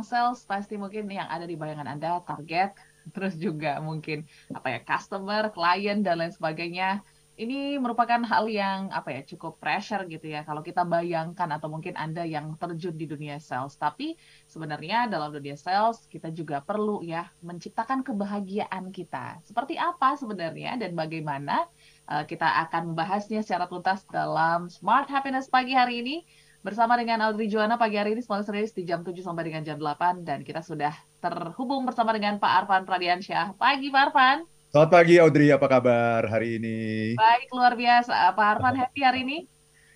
sales pasti mungkin yang ada di bayangan Anda target, terus juga mungkin apa ya customer, klien dan lain sebagainya. Ini merupakan hal yang apa ya cukup pressure gitu ya kalau kita bayangkan atau mungkin Anda yang terjun di dunia sales. Tapi sebenarnya dalam dunia sales kita juga perlu ya menciptakan kebahagiaan kita. Seperti apa sebenarnya dan bagaimana uh, kita akan membahasnya secara tuntas dalam Smart Happiness pagi hari ini bersama dengan Audrey Juwana pagi hari ini Small Series di jam 7 sampai dengan jam 8 dan kita sudah terhubung bersama dengan Pak Arfan Pradiansyah. Pagi Pak Arfan. Selamat pagi Audrey, apa kabar hari ini? Baik, luar biasa. Pak Arfan happy hari ini?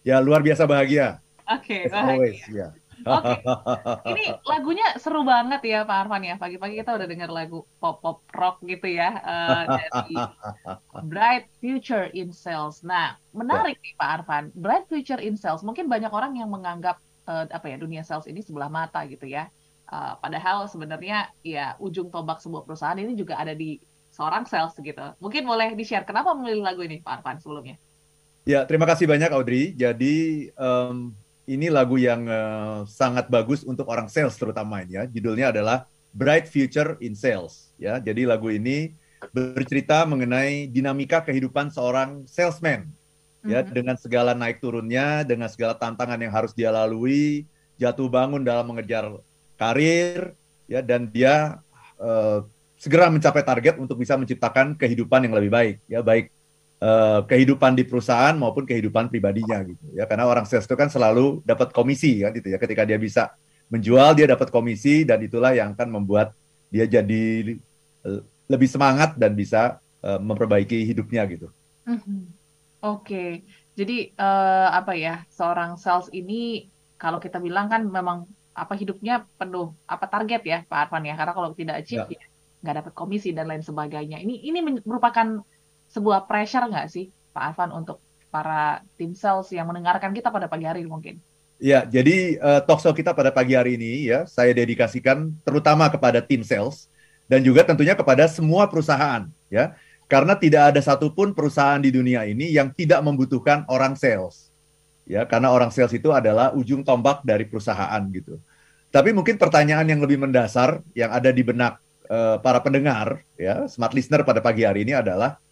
Ya, luar biasa bahagia. Oke, okay, bahagia. Always, ya. Oke, okay. ini lagunya seru banget ya Pak Arfan ya. Pagi-pagi kita udah dengar lagu pop-pop rock gitu ya uh, dari Bright Future in Sales. Nah, menarik nih Pak Arfan. Bright Future in Sales. Mungkin banyak orang yang menganggap uh, apa ya dunia sales ini sebelah mata gitu ya. Uh, padahal sebenarnya ya ujung tombak sebuah perusahaan ini juga ada di seorang sales gitu. Mungkin boleh di-share kenapa memilih lagu ini Pak Arfan sebelumnya? Ya, terima kasih banyak Audrey. Jadi um, ini lagu yang uh, sangat bagus untuk orang sales terutama ini ya. Judulnya adalah Bright Future in Sales ya. Jadi lagu ini bercerita mengenai dinamika kehidupan seorang salesman ya mm-hmm. dengan segala naik turunnya, dengan segala tantangan yang harus dia lalui, jatuh bangun dalam mengejar karir ya dan dia uh, segera mencapai target untuk bisa menciptakan kehidupan yang lebih baik ya baik uh, kehidupan di perusahaan maupun kehidupan pribadinya gitu ya karena orang sales itu kan selalu dapat komisi kan gitu ya ketika dia bisa menjual dia dapat komisi dan itulah yang akan membuat dia jadi uh, lebih semangat dan bisa uh, memperbaiki hidupnya gitu. Mm-hmm. Oke, okay. jadi uh, apa ya seorang sales ini kalau kita bilang kan memang apa hidupnya penuh apa target ya Pak Arfan ya karena kalau tidak achieve ya. ya nggak dapat komisi dan lain sebagainya. Ini ini merupakan sebuah pressure nggak sih Pak Arfan untuk para tim sales yang mendengarkan kita pada pagi hari mungkin? Ya, jadi uh, talk show kita pada pagi hari ini ya saya dedikasikan terutama kepada tim sales dan juga tentunya kepada semua perusahaan ya. Karena tidak ada satupun perusahaan di dunia ini yang tidak membutuhkan orang sales. Ya, karena orang sales itu adalah ujung tombak dari perusahaan gitu. Tapi mungkin pertanyaan yang lebih mendasar yang ada di benak uh, para pendengar ya, smart listener pada pagi hari ini adalah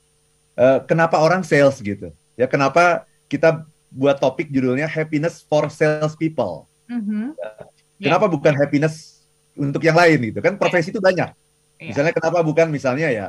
uh, kenapa orang sales gitu ya kenapa kita buat topik judulnya happiness for sales people mm-hmm. ya. kenapa yeah. bukan happiness untuk yang lain gitu kan profesi itu banyak yeah. misalnya kenapa bukan misalnya ya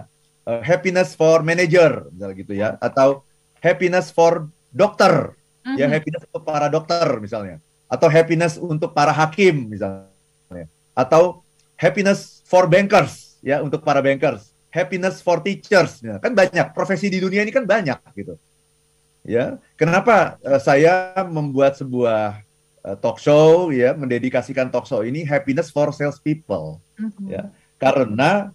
uh, happiness for manager misalnya gitu ya atau happiness for dokter mm-hmm. ya happiness untuk para dokter misalnya atau happiness untuk para hakim misalnya atau happiness for bankers ya untuk para bankers happiness for teachers. Ya, kan banyak profesi di dunia ini kan banyak gitu. Ya, kenapa uh, saya membuat sebuah uh, talk show ya, mendedikasikan talk show ini happiness for sales people. Mm-hmm. Ya, karena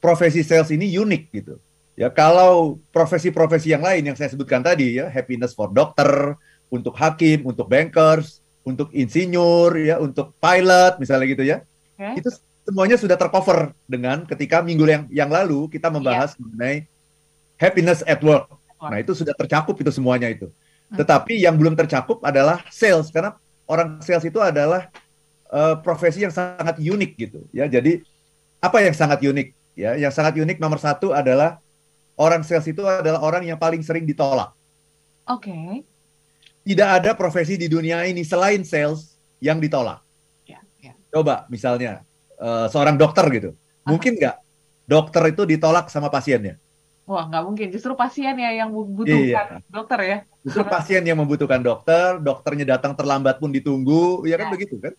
profesi sales ini unik gitu. Ya, kalau profesi-profesi yang lain yang saya sebutkan tadi ya, happiness for dokter, untuk hakim, untuk bankers, untuk insinyur ya, untuk pilot misalnya gitu ya. Okay. Itu semuanya sudah tercover dengan ketika minggu yang yang lalu kita membahas yeah. mengenai happiness at work. Nah, itu sudah tercakup itu semuanya itu. Hmm. Tetapi yang belum tercakup adalah sales karena orang sales itu adalah uh, profesi yang sangat unik gitu ya. Jadi apa yang sangat unik ya? Yang sangat unik nomor satu adalah orang sales itu adalah orang yang paling sering ditolak. Oke. Okay. Tidak ada profesi di dunia ini selain sales yang ditolak. Yeah, yeah. Coba misalnya uh, seorang dokter gitu. Mungkin nggak dokter itu ditolak sama pasiennya? Wah, nggak mungkin. Justru pasien ya yang membutuhkan iya. dokter ya. Justru pasien yang membutuhkan dokter, dokternya datang terlambat pun ditunggu, ya kan ya. begitu kan?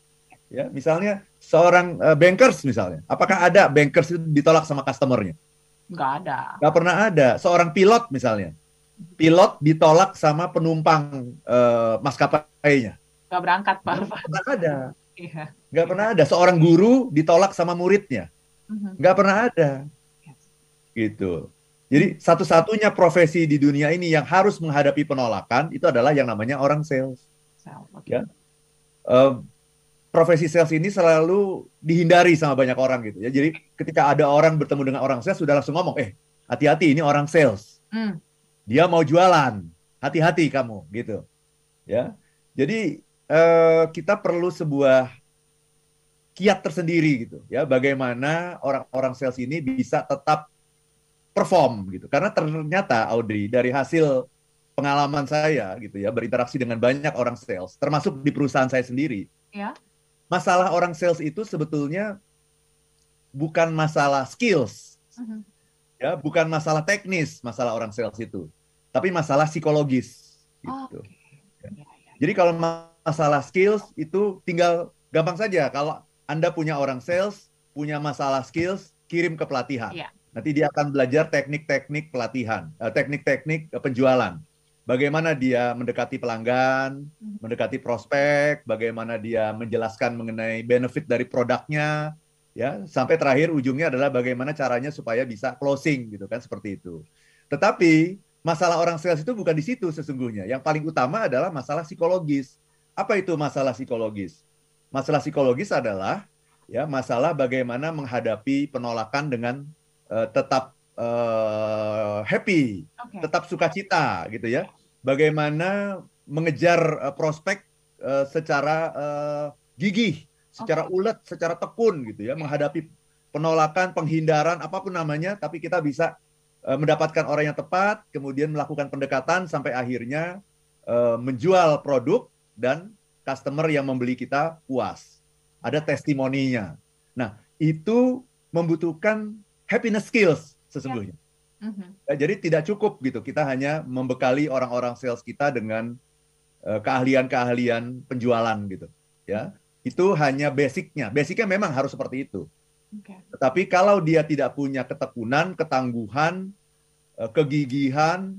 Ya, misalnya seorang uh, bankers misalnya, apakah ada bankers itu ditolak sama customernya? Nggak ada. Nggak pernah ada. Seorang pilot misalnya, pilot ditolak sama penumpang uh, maskapainya. Nggak berangkat, Pak. Nggak ada. Iya. Nggak pernah ada. Seorang guru ditolak sama muridnya. Mhm. Nggak pernah ada. Gitu. Jadi satu-satunya profesi di dunia ini yang harus menghadapi penolakan itu adalah yang namanya orang sales. Ya. Uh, profesi sales ini selalu dihindari sama banyak orang gitu ya. Jadi ketika ada orang bertemu dengan orang sales sudah langsung ngomong, eh hati-hati ini orang sales. Mm. Dia mau jualan, hati-hati kamu gitu. Ya. Jadi uh, kita perlu sebuah kiat tersendiri gitu ya. Bagaimana orang-orang sales ini bisa tetap perform gitu. Karena ternyata Audrey dari hasil pengalaman saya gitu ya berinteraksi dengan banyak orang sales termasuk di perusahaan saya sendiri ya. masalah orang sales itu sebetulnya bukan masalah skills Mhm. ya. Bukan masalah teknis masalah orang sales itu tapi masalah psikologis Oh, gitu. Oke. Ya, ya. jadi kalau masalah skills itu tinggal gampang saja. Kalau anda punya orang sales punya masalah skills kirim ke pelatihan Iya. nanti dia akan belajar teknik-teknik pelatihan eh, teknik-teknik penjualan bagaimana dia mendekati pelanggan Mhm. mendekati prospek bagaimana dia menjelaskan mengenai benefit dari produknya ya sampai terakhir ujungnya adalah bagaimana caranya supaya bisa closing gitu kan seperti itu. Tetapi masalah orang sales itu bukan di situ sesungguhnya. Yang paling utama adalah masalah psikologis. Apa itu masalah psikologis? Masalah psikologis adalah ya masalah bagaimana menghadapi penolakan dengan eh, tetap eh, happy, Oke. tetap sukacita gitu ya. Bagaimana mengejar eh, prospek eh, secara eh, gigih, secara ulet, secara tekun gitu ya, menghadapi penolakan, penghindaran apa pun namanya, tapi kita bisa eh, mendapatkan orang yang tepat, kemudian melakukan pendekatan sampai akhirnya eh, menjual produk dan customer yang membeli kita puas. Ada testimoninya. Nah, itu membutuhkan happiness skills sesungguhnya. Mhm. Ya, jadi tidak cukup gitu. Kita hanya membekali orang-orang sales kita dengan eh, keahlian-keahlian penjualan gitu. Ya, itu hanya basicnya. Basicnya memang harus seperti itu. Oke. Tetapi kalau dia tidak punya ketekunan, ketangguhan, eh, kegigihan,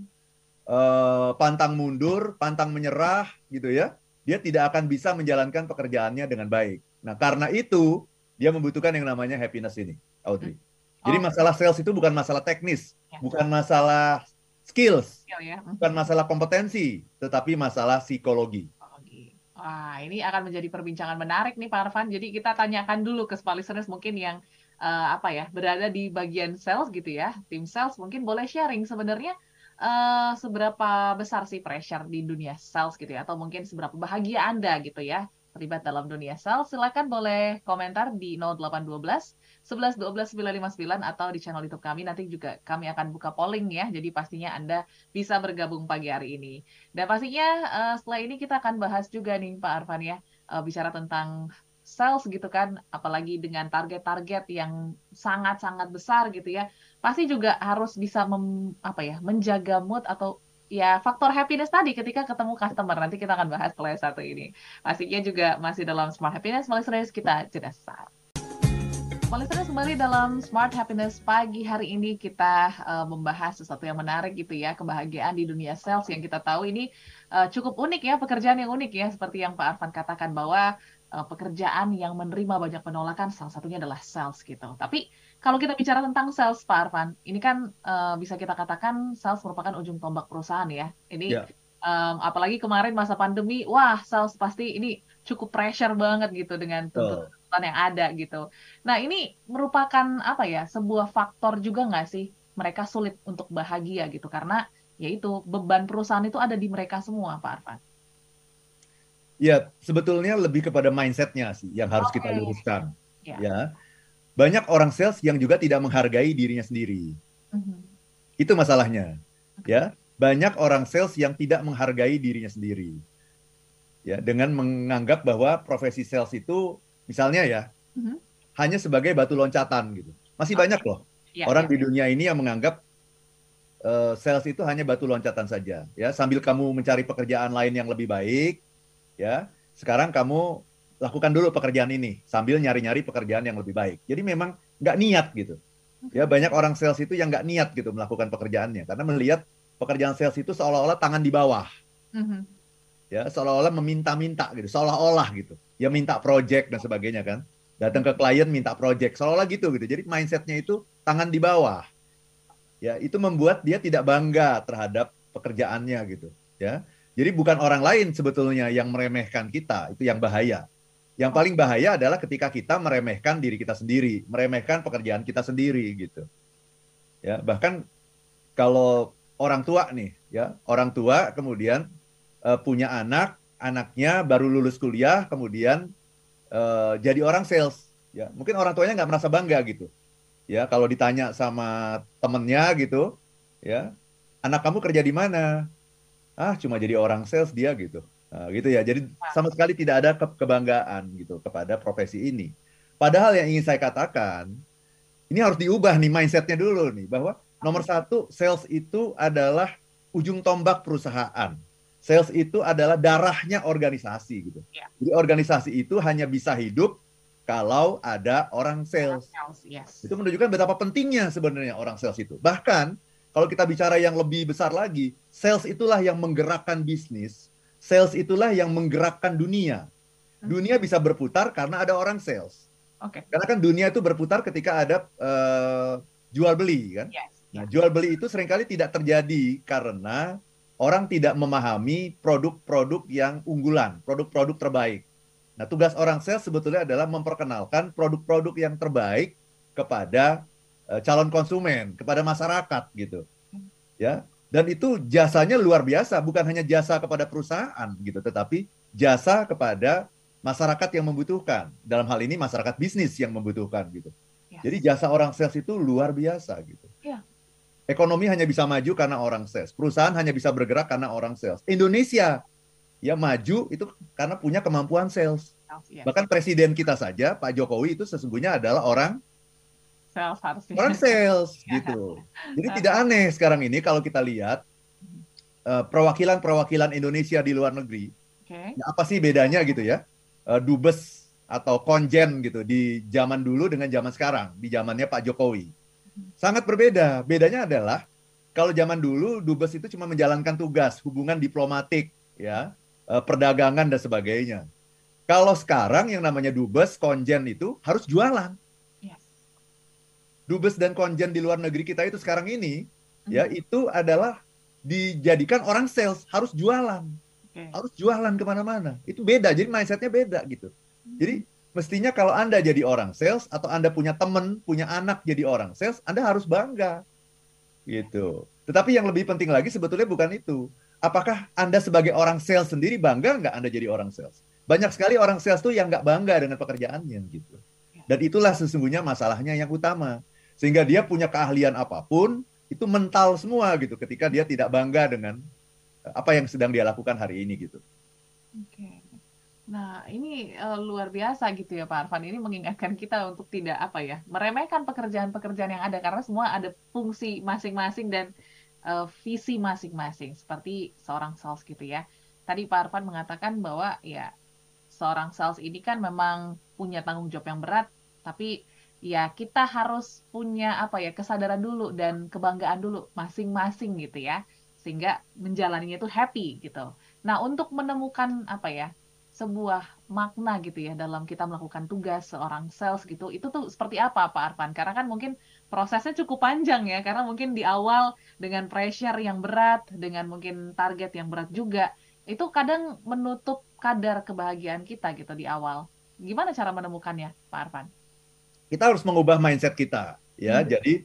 eh, pantang mundur, pantang menyerah, gitu ya, dia tidak akan bisa menjalankan pekerjaannya dengan baik. Nah, karena itu dia membutuhkan yang namanya happiness ini, Audrey. Jadi Oh. masalah sales itu bukan masalah teknis, Ya. bukan masalah skills, Skill ya. Bukan masalah kompetensi, tetapi masalah psikologi. Wah, ini akan menjadi perbincangan menarik nih Pak Arfan. Jadi kita tanyakan dulu ke small listeners mungkin yang eh, apa ya berada di bagian sales gitu ya, tim sales mungkin boleh sharing sebenarnya eh, seberapa besar sih pressure di dunia sales gitu ya, atau mungkin seberapa bahagia Anda gitu ya terlibat dalam dunia sales. Silakan boleh komentar di 0812 11 12 959 atau di channel YouTube kami. Nanti juga kami akan buka polling ya. Jadi pastinya Anda bisa bergabung pagi hari ini. Dan pastinya eh, setelah ini kita akan bahas juga nih Pak Arfan ya, eh, bicara tentang sales gitu kan, apalagi dengan target-target yang sangat-sangat besar gitu ya. Pasti juga harus bisa mem, apa ya, menjaga mood atau ya faktor happiness tadi ketika ketemu customer. Nanti kita akan bahas yang satu ini. Pastinya juga masih dalam Smart Happiness, listeners kita jeda sesaat. Listeners kembali dalam Smart Happiness pagi hari ini kita uh, membahas sesuatu yang menarik gitu ya kebahagiaan di dunia sales yang kita tahu ini uh, cukup unik ya pekerjaan yang unik ya seperti yang Pak Arfan katakan bahwa uh, pekerjaan yang menerima banyak penolakan salah satunya adalah sales gitu. Tapi kalau kita bicara tentang sales Pak Arfan ini kan uh, bisa kita katakan sales merupakan ujung tombak perusahaan ya. Ini Ya. um, apalagi kemarin masa pandemi wah sales pasti ini cukup pressure banget gitu dengan tuntutan tuntutan yang ada gitu. Nah ini merupakan apa ya sebuah faktor juga nggak sih mereka sulit untuk bahagia gitu karena yaitu beban perusahaan itu ada di mereka semua Pak Arfan. Ya, sebetulnya lebih kepada mindsetnya sih yang harus kita Oke. luruskan. Ya. Ya, banyak orang sales yang juga tidak menghargai dirinya sendiri. Mhm. Itu masalahnya. Ya, banyak orang sales yang tidak menghargai dirinya sendiri. Ya, dengan menganggap bahwa profesi sales itu misalnya ya Mhm. hanya sebagai batu loncatan gitu. Masih Oke. banyak loh Ya, orang ya, di ya. dunia ini yang menganggap eh, sales itu hanya batu loncatan saja. Ya, sambil kamu mencari pekerjaan lain yang lebih baik, ya, sekarang kamu lakukan dulu pekerjaan ini sambil nyari-nyari pekerjaan yang lebih baik. Jadi memang nggak niat gitu. Ya banyak orang sales itu yang nggak niat gitu melakukan pekerjaannya karena melihat pekerjaan sales itu seolah-olah tangan di bawah, Mhm. ya seolah-olah meminta-minta gitu, seolah-olah gitu. Ya minta project dan sebagainya kan. Datang ke klien minta project, seolah-olah gitu gitu. Jadi mindsetnya itu tangan di bawah. Ya itu membuat dia tidak bangga terhadap pekerjaannya gitu. Ya jadi bukan orang lain sebetulnya yang meremehkan kita, itu yang bahaya. Yang paling bahaya adalah ketika kita meremehkan diri kita sendiri, meremehkan pekerjaan kita sendiri gitu. Ya, bahkan kalau orang tua nih, ya, orang tua kemudian eh, punya anak, anaknya baru lulus kuliah, kemudian eh, jadi orang sales. Ya, mungkin orang tuanya nggak merasa bangga gitu. Ya, kalau ditanya sama temennya gitu, ya, anak kamu kerja di mana? Ah, cuma jadi orang sales dia gitu. Nah, gitu ya. Jadi sama sekali tidak ada ke kebanggaan gitu kepada profesi ini. Padahal yang ingin saya katakan, ini harus diubah nih mindsetnya dulu nih bahwa nomor satu sales itu adalah ujung tombak perusahaan. Sales itu adalah darahnya organisasi gitu. Ya. Jadi organisasi itu hanya bisa hidup kalau ada orang sales. Sales, yes. Itu menunjukkan betapa pentingnya sebenarnya orang sales itu. Bahkan kalau kita bicara yang lebih besar lagi, sales itulah yang menggerakkan bisnis, sales itulah yang menggerakkan dunia. Hmm. Dunia bisa berputar karena ada orang sales. Oke. Karena kan dunia itu berputar ketika ada uh, jual beli kan. Yes. Nah, jual beli itu sering kali tidak terjadi karena orang tidak memahami produk-produk yang unggulan, produk-produk terbaik. Nah, tugas orang sales sebetulnya adalah memperkenalkan produk-produk yang terbaik kepada calon konsumen, kepada masyarakat gitu. Ya. Dan itu jasanya luar biasa, bukan hanya jasa kepada perusahaan gitu, tetapi jasa kepada masyarakat yang membutuhkan. Dalam hal ini masyarakat bisnis yang membutuhkan gitu. Yes. Jadi jasa orang sales itu luar biasa gitu. Yeah. Ekonomi hanya bisa maju karena orang sales. Perusahaan hanya bisa bergerak karena orang sales. Indonesia ya maju itu karena punya kemampuan sales. Yes. Bahkan presiden kita saja Pak Jokowi itu sesungguhnya adalah orang sales harusnya. orang sales gitu. Jadi tidak aneh sekarang ini kalau kita lihat uh, perwakilan-perwakilan Indonesia di luar negeri. Okay. Ya, apa sih bedanya gitu ya? Uh, dubes atau konjen gitu di zaman dulu dengan zaman sekarang, di zamannya Pak Jokowi. Sangat berbeda. Bedanya adalah kalau zaman dulu dubes itu cuma menjalankan tugas, hubungan diplomatik, ya, uh, perdagangan dan sebagainya. Kalau sekarang yang namanya dubes, konjen itu harus jualan. Dubes dan konjen di luar negeri kita itu sekarang ini, Mhm. ya itu adalah dijadikan orang sales, harus jualan, Okay. harus jualan ke mana-mana. Itu beda, jadi mindsetnya beda gitu. Jadi mestinya kalau anda jadi orang sales atau anda punya teman, punya anak jadi orang sales, anda harus bangga, gitu. Tetapi yang lebih penting lagi sebetulnya bukan itu. Apakah anda sebagai orang sales sendiri bangga nggak anda jadi orang sales? Banyak sekali orang sales tuh yang nggak bangga dengan pekerjaannya gitu. Dan itulah sesungguhnya masalahnya yang utama. Sehingga dia punya keahlian apa pun, itu mental semua gitu ketika dia tidak bangga dengan eh, apa yang sedang dia lakukan hari ini gitu. Oke. Nah, ini uh, luar biasa gitu ya Pak Arfan. Ini mengingatkan kita untuk tidak apa ya, meremehkan pekerjaan-pekerjaan yang ada karena semua ada fungsi masing-masing dan uh, visi masing-masing seperti seorang sales gitu ya. Tadi Pak Arfan mengatakan bahwa ya seorang sales ini kan memang punya tanggung jawab yang berat, tapi ya kita harus punya apa ya kesadaran dulu dan kebanggaan dulu masing-masing gitu ya, sehingga menjalaninya itu happy gitu. Nah untuk menemukan apa ya sebuah makna gitu ya dalam kita melakukan tugas seorang sales gitu, itu tuh seperti apa Pak Arfan? Karena kan mungkin prosesnya cukup panjang ya, karena mungkin di awal dengan pressure yang berat, dengan mungkin target yang berat juga, itu kadang menutup kadar kebahagiaan kita gitu di awal. Gimana cara menemukannya, Pak Arfan? Kita harus mengubah mindset kita, ya. Hmm. Jadi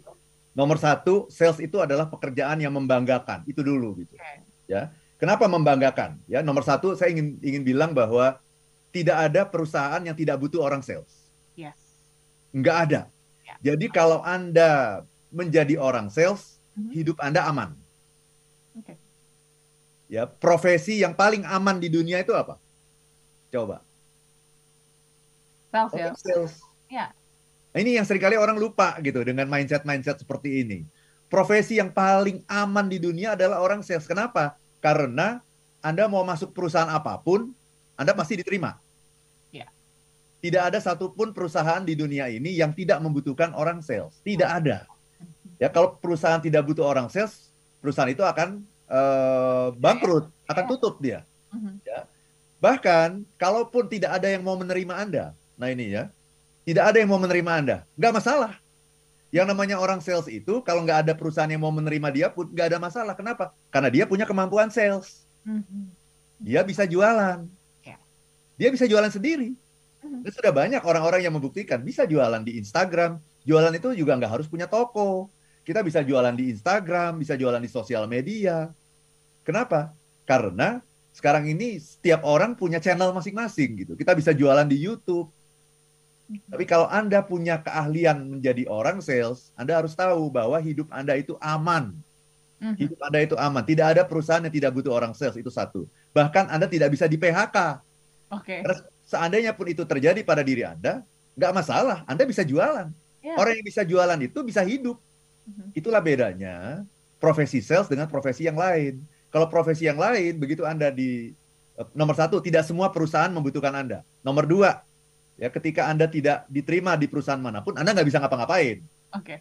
nomor satu, sales itu adalah pekerjaan yang membanggakan, itu dulu gitu, okay. ya. Kenapa membanggakan? Ya, nomor satu, saya ingin ingin bilang bahwa tidak ada perusahaan yang tidak butuh orang sales. Yes. Nggak ada. Yeah. Jadi kalau anda menjadi orang sales, mm -hmm. hidup anda aman. Okay. Ya, profesi yang paling aman di dunia itu apa? Coba. Sales, ya. sales. Ya. Nah, ini yang sering kali orang lupa gitu dengan mindset-mindset seperti ini. Profesi yang paling aman di dunia adalah orang sales. Kenapa? Karena Anda mau masuk perusahaan apa pun, Anda pasti diterima. Ya. Tidak ada satupun perusahaan di dunia ini yang tidak membutuhkan orang sales. Tidak ada. Ya, kalau perusahaan tidak butuh orang sales, perusahaan itu akan uh, bangkrut, akan tutup dia. Ya. Bahkan, kalaupun tidak ada yang mau menerima Anda, nah ini ya, tidak ada yang mau menerima Anda, nggak masalah. Yang namanya orang sales itu, kalau nggak ada perusahaan yang mau menerima dia pun nggak ada masalah. Kenapa? Karena dia punya kemampuan sales. Dia bisa jualan. Dia bisa jualan sendiri. Dan sudah banyak orang-orang yang membuktikan bisa jualan di Instagram. Jualan itu juga nggak harus punya toko. Kita bisa jualan di Instagram, bisa jualan di sosial media. Kenapa? Karena sekarang ini setiap orang punya channel masing-masing gitu. Kita bisa jualan di YouTube. Tapi kalau Anda punya keahlian menjadi orang sales, Anda harus tahu bahwa hidup Anda itu aman. Mhm. Hidup Anda itu aman. Tidak ada perusahaan yang tidak butuh orang sales, itu satu. Bahkan Anda tidak bisa di PHK. Oke. Karena seandainya pun itu terjadi pada diri Anda, nggak masalah. Anda bisa jualan. Ya. Orang yang bisa jualan itu bisa hidup. Mhm. Itulah bedanya profesi sales dengan profesi yang lain. Kalau profesi yang lain, begitu Anda di eh, nomor satu, tidak semua perusahaan membutuhkan Anda. Nomor dua, ya ketika Anda tidak diterima di perusahaan mana pun, Anda nggak bisa ngapa-ngapain. Oke.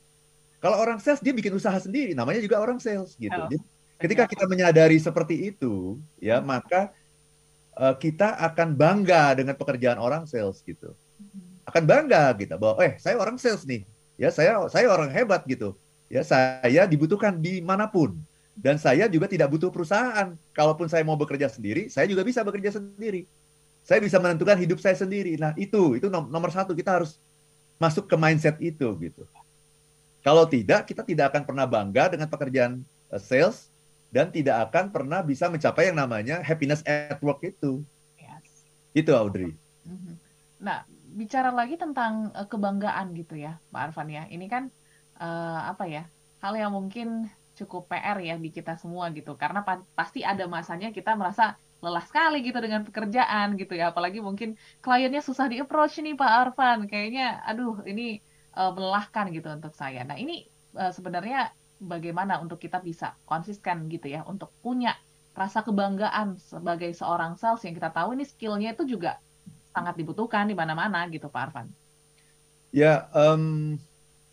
Kalau orang sales dia bikin usaha sendiri, namanya juga orang sales gitu. Oh, Jadi, ketika kita menyadari seperti itu, ya maka eh, kita akan bangga dengan pekerjaan orang sales gitu. Mhm. Akan bangga kita bahwa eh saya orang sales nih. Ya saya saya orang hebat gitu. Ya saya dibutuhkan di mana pun dan saya juga tidak butuh perusahaan. Kalaupun saya mau bekerja sendiri, saya juga bisa bekerja sendiri. Saya bisa menentukan hidup saya sendiri. Nah itu itu nom- nomor satu kita harus masuk ke mindset itu gitu. Kalau tidak, kita tidak akan pernah bangga dengan pekerjaan eh, sales dan tidak akan pernah bisa mencapai yang namanya happiness at work itu. Yes. Itu Audrey. Mhm. Nah, bicara lagi tentang eh, kebanggaan gitu ya, Pak Arfan ya. Ini kan eh, apa ya? Hal yang mungkin cukup PR ya di kita semua gitu. Karena pa- pasti ada masanya kita merasa lelah sekali gitu dengan pekerjaan gitu ya. Apalagi mungkin kliennya susah di approach nih Pak Arfan. Kayaknya aduh ini eh, melelahkan gitu untuk saya. Nah, ini eh, sebenarnya bagaimana untuk kita bisa konsisten gitu ya untuk punya rasa kebanggaan sebagai seorang sales yang kita tahu ini skillnya itu juga sangat dibutuhkan di mana-mana gitu Pak Arfan. Ya, em,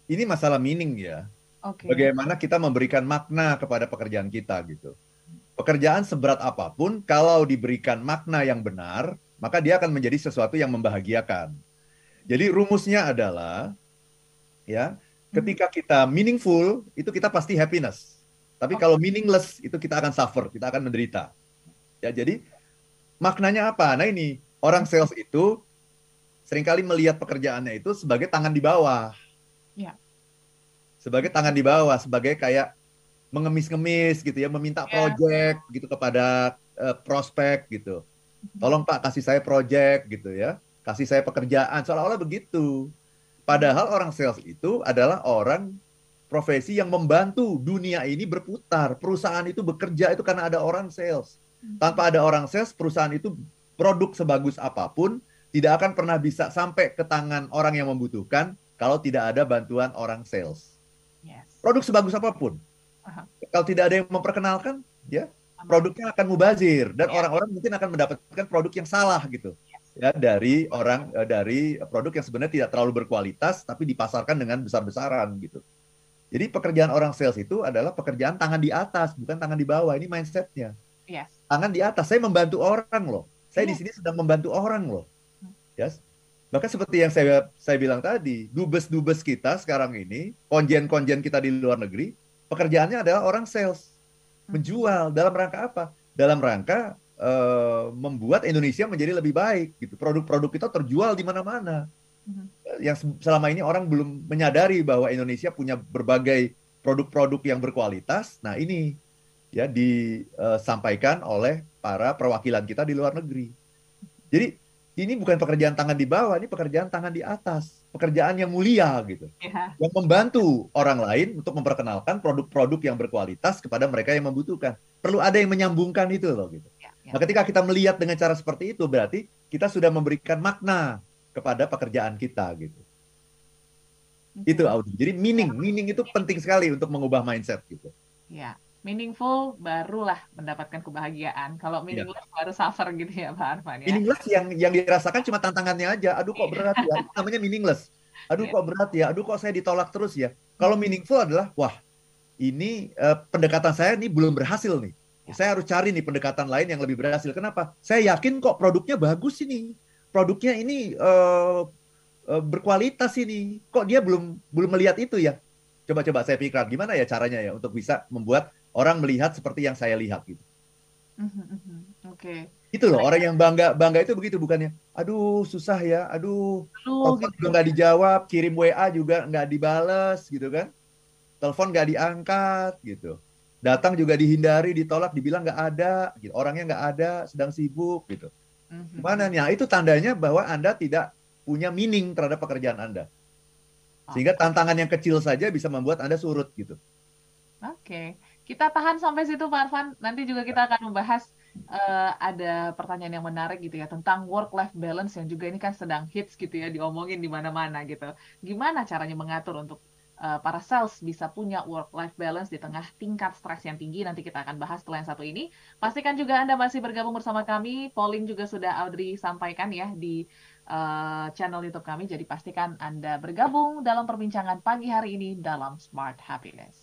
ini masalah meaning ya. Oke. Bagaimana kita memberikan makna kepada pekerjaan kita gitu. Pekerjaan seberat apa pun, kalau diberikan makna yang benar, maka dia akan menjadi sesuatu yang membahagiakan. Jadi rumusnya adalah, ya, ketika kita meaningful, itu kita pasti happiness. Tapi kalau meaningless, itu kita akan suffer, kita akan menderita. Ya, jadi maknanya apa? Nah ini, orang sales itu sering kali melihat pekerjaannya itu sebagai tangan di bawah. Ya. Sebagai tangan di bawah, sebagai kayak mengemis-ngemis gitu ya, meminta Ya. project gitu kepada eh, prospek gitu. Tolong Pak kasih saya project gitu ya. Kasih saya pekerjaan seolah-olah begitu. Padahal orang sales itu adalah orang profesi yang membantu dunia ini berputar. Perusahaan itu bekerja itu karena ada orang sales. Tanpa ada orang sales, perusahaan itu produk sebagus apa pun tidak akan pernah bisa sampai ke tangan orang yang membutuhkan kalau tidak ada bantuan orang sales. Yes. Produk sebagus apa pun. Aha. Kalau tidak ada yang memperkenalkan, ya produknya akan mubazir dan Ya. orang-orang mungkin akan mendapatkan produk yang salah gitu. Ya dari orang eh, dari produk yang sebenarnya tidak terlalu berkualitas tapi dipasarkan dengan besar-besaran gitu. Jadi pekerjaan orang sales itu adalah pekerjaan tangan di atas, bukan tangan di bawah. Ini mindsetnya. Yes. Tangan di atas. Saya membantu orang loh. Saya di Iya. sini sedang membantu orang loh. Yes. Bahkan seperti yang saya saya bilang tadi, dubes-dubes kita sekarang ini, konjen-konjen kita di luar negeri, pekerjaannya adalah orang sales, menjual dalam rangka apa? Dalam rangka eh, membuat Indonesia menjadi lebih baik gitu. Produk-produk kita terjual di mana-mana. Mhm. Yang se- selama ini orang belum menyadari bahwa Indonesia punya berbagai produk-produk yang berkualitas. Nah, ini ya disampaikan oleh para perwakilan kita di luar negeri. Jadi ini bukan pekerjaan tangan di bawah, ini pekerjaan tangan di atas, pekerjaan yang mulia gitu, Ya. yang membantu orang lain untuk memperkenalkan produk-produk yang berkualitas kepada mereka yang membutuhkan. Perlu ada yang menyambungkan itu loh gitu. Ya. Ya. Nah, ketika kita melihat dengan cara seperti itu, berarti kita sudah memberikan makna kepada pekerjaan kita gitu. Itu Audi. Jadi meaning, meaning itu penting sekali untuk mengubah mindset gitu. Ya. Meaningful barulah mendapatkan kebahagiaan. Kalau meaningless baru suffer gitu ya Pak Arfan ya. Meaningless yang yang dirasakan cuma tantangannya aja. Aduh kok berat ya. Itu namanya meaningless. Aduh Iya. kok berat ya. Aduh kok saya ditolak terus ya. Kalau meaningful adalah wah ini eh, pendekatan saya ini belum berhasil nih. Ya. Saya harus cari nih pendekatan lain yang lebih berhasil. Kenapa? Saya yakin kok produknya bagus ini. Produknya ini eh, berkualitas ini. Kok dia belum belum melihat itu ya? Coba-coba saya pikirkan gimana ya caranya ya untuk bisa membuat orang melihat seperti yang saya lihat gitu. Mhm, mhm. Oke. Itu loh orang yang bangga bangga itu begitu bukannya. Aduh susah ya. Aduh Lu telepon gitu. juga nggak dijawab, kirim WA juga nggak dibales gitu kan. Telepon nggak diangkat gitu. Datang juga dihindari, ditolak, dibilang nggak ada. Gitu. Orangnya nggak ada, sedang sibuk gitu. Mhm. Gimana nih? Nah, itu tandanya bahwa Anda tidak punya meaning terhadap pekerjaan Anda. Sehingga tantangan yang kecil saja bisa membuat Anda surut gitu. Oke, kita tahan sampai situ Pak Arfan. Nanti juga kita akan membahas uh, ada pertanyaan yang menarik gitu ya tentang work life balance yang juga ini kan sedang hits gitu ya diomongin di mana-mana gitu. Gimana caranya mengatur untuk uh, para sales bisa punya work life balance di tengah tingkat stres yang tinggi? Nanti kita akan bahas setelah yang satu ini. Pastikan juga Anda masih bergabung bersama kami. Polling juga sudah Audrey sampaikan ya di uh, channel YouTube kami. Jadi pastikan Anda bergabung dalam perbincangan pagi hari ini dalam Smart Happiness.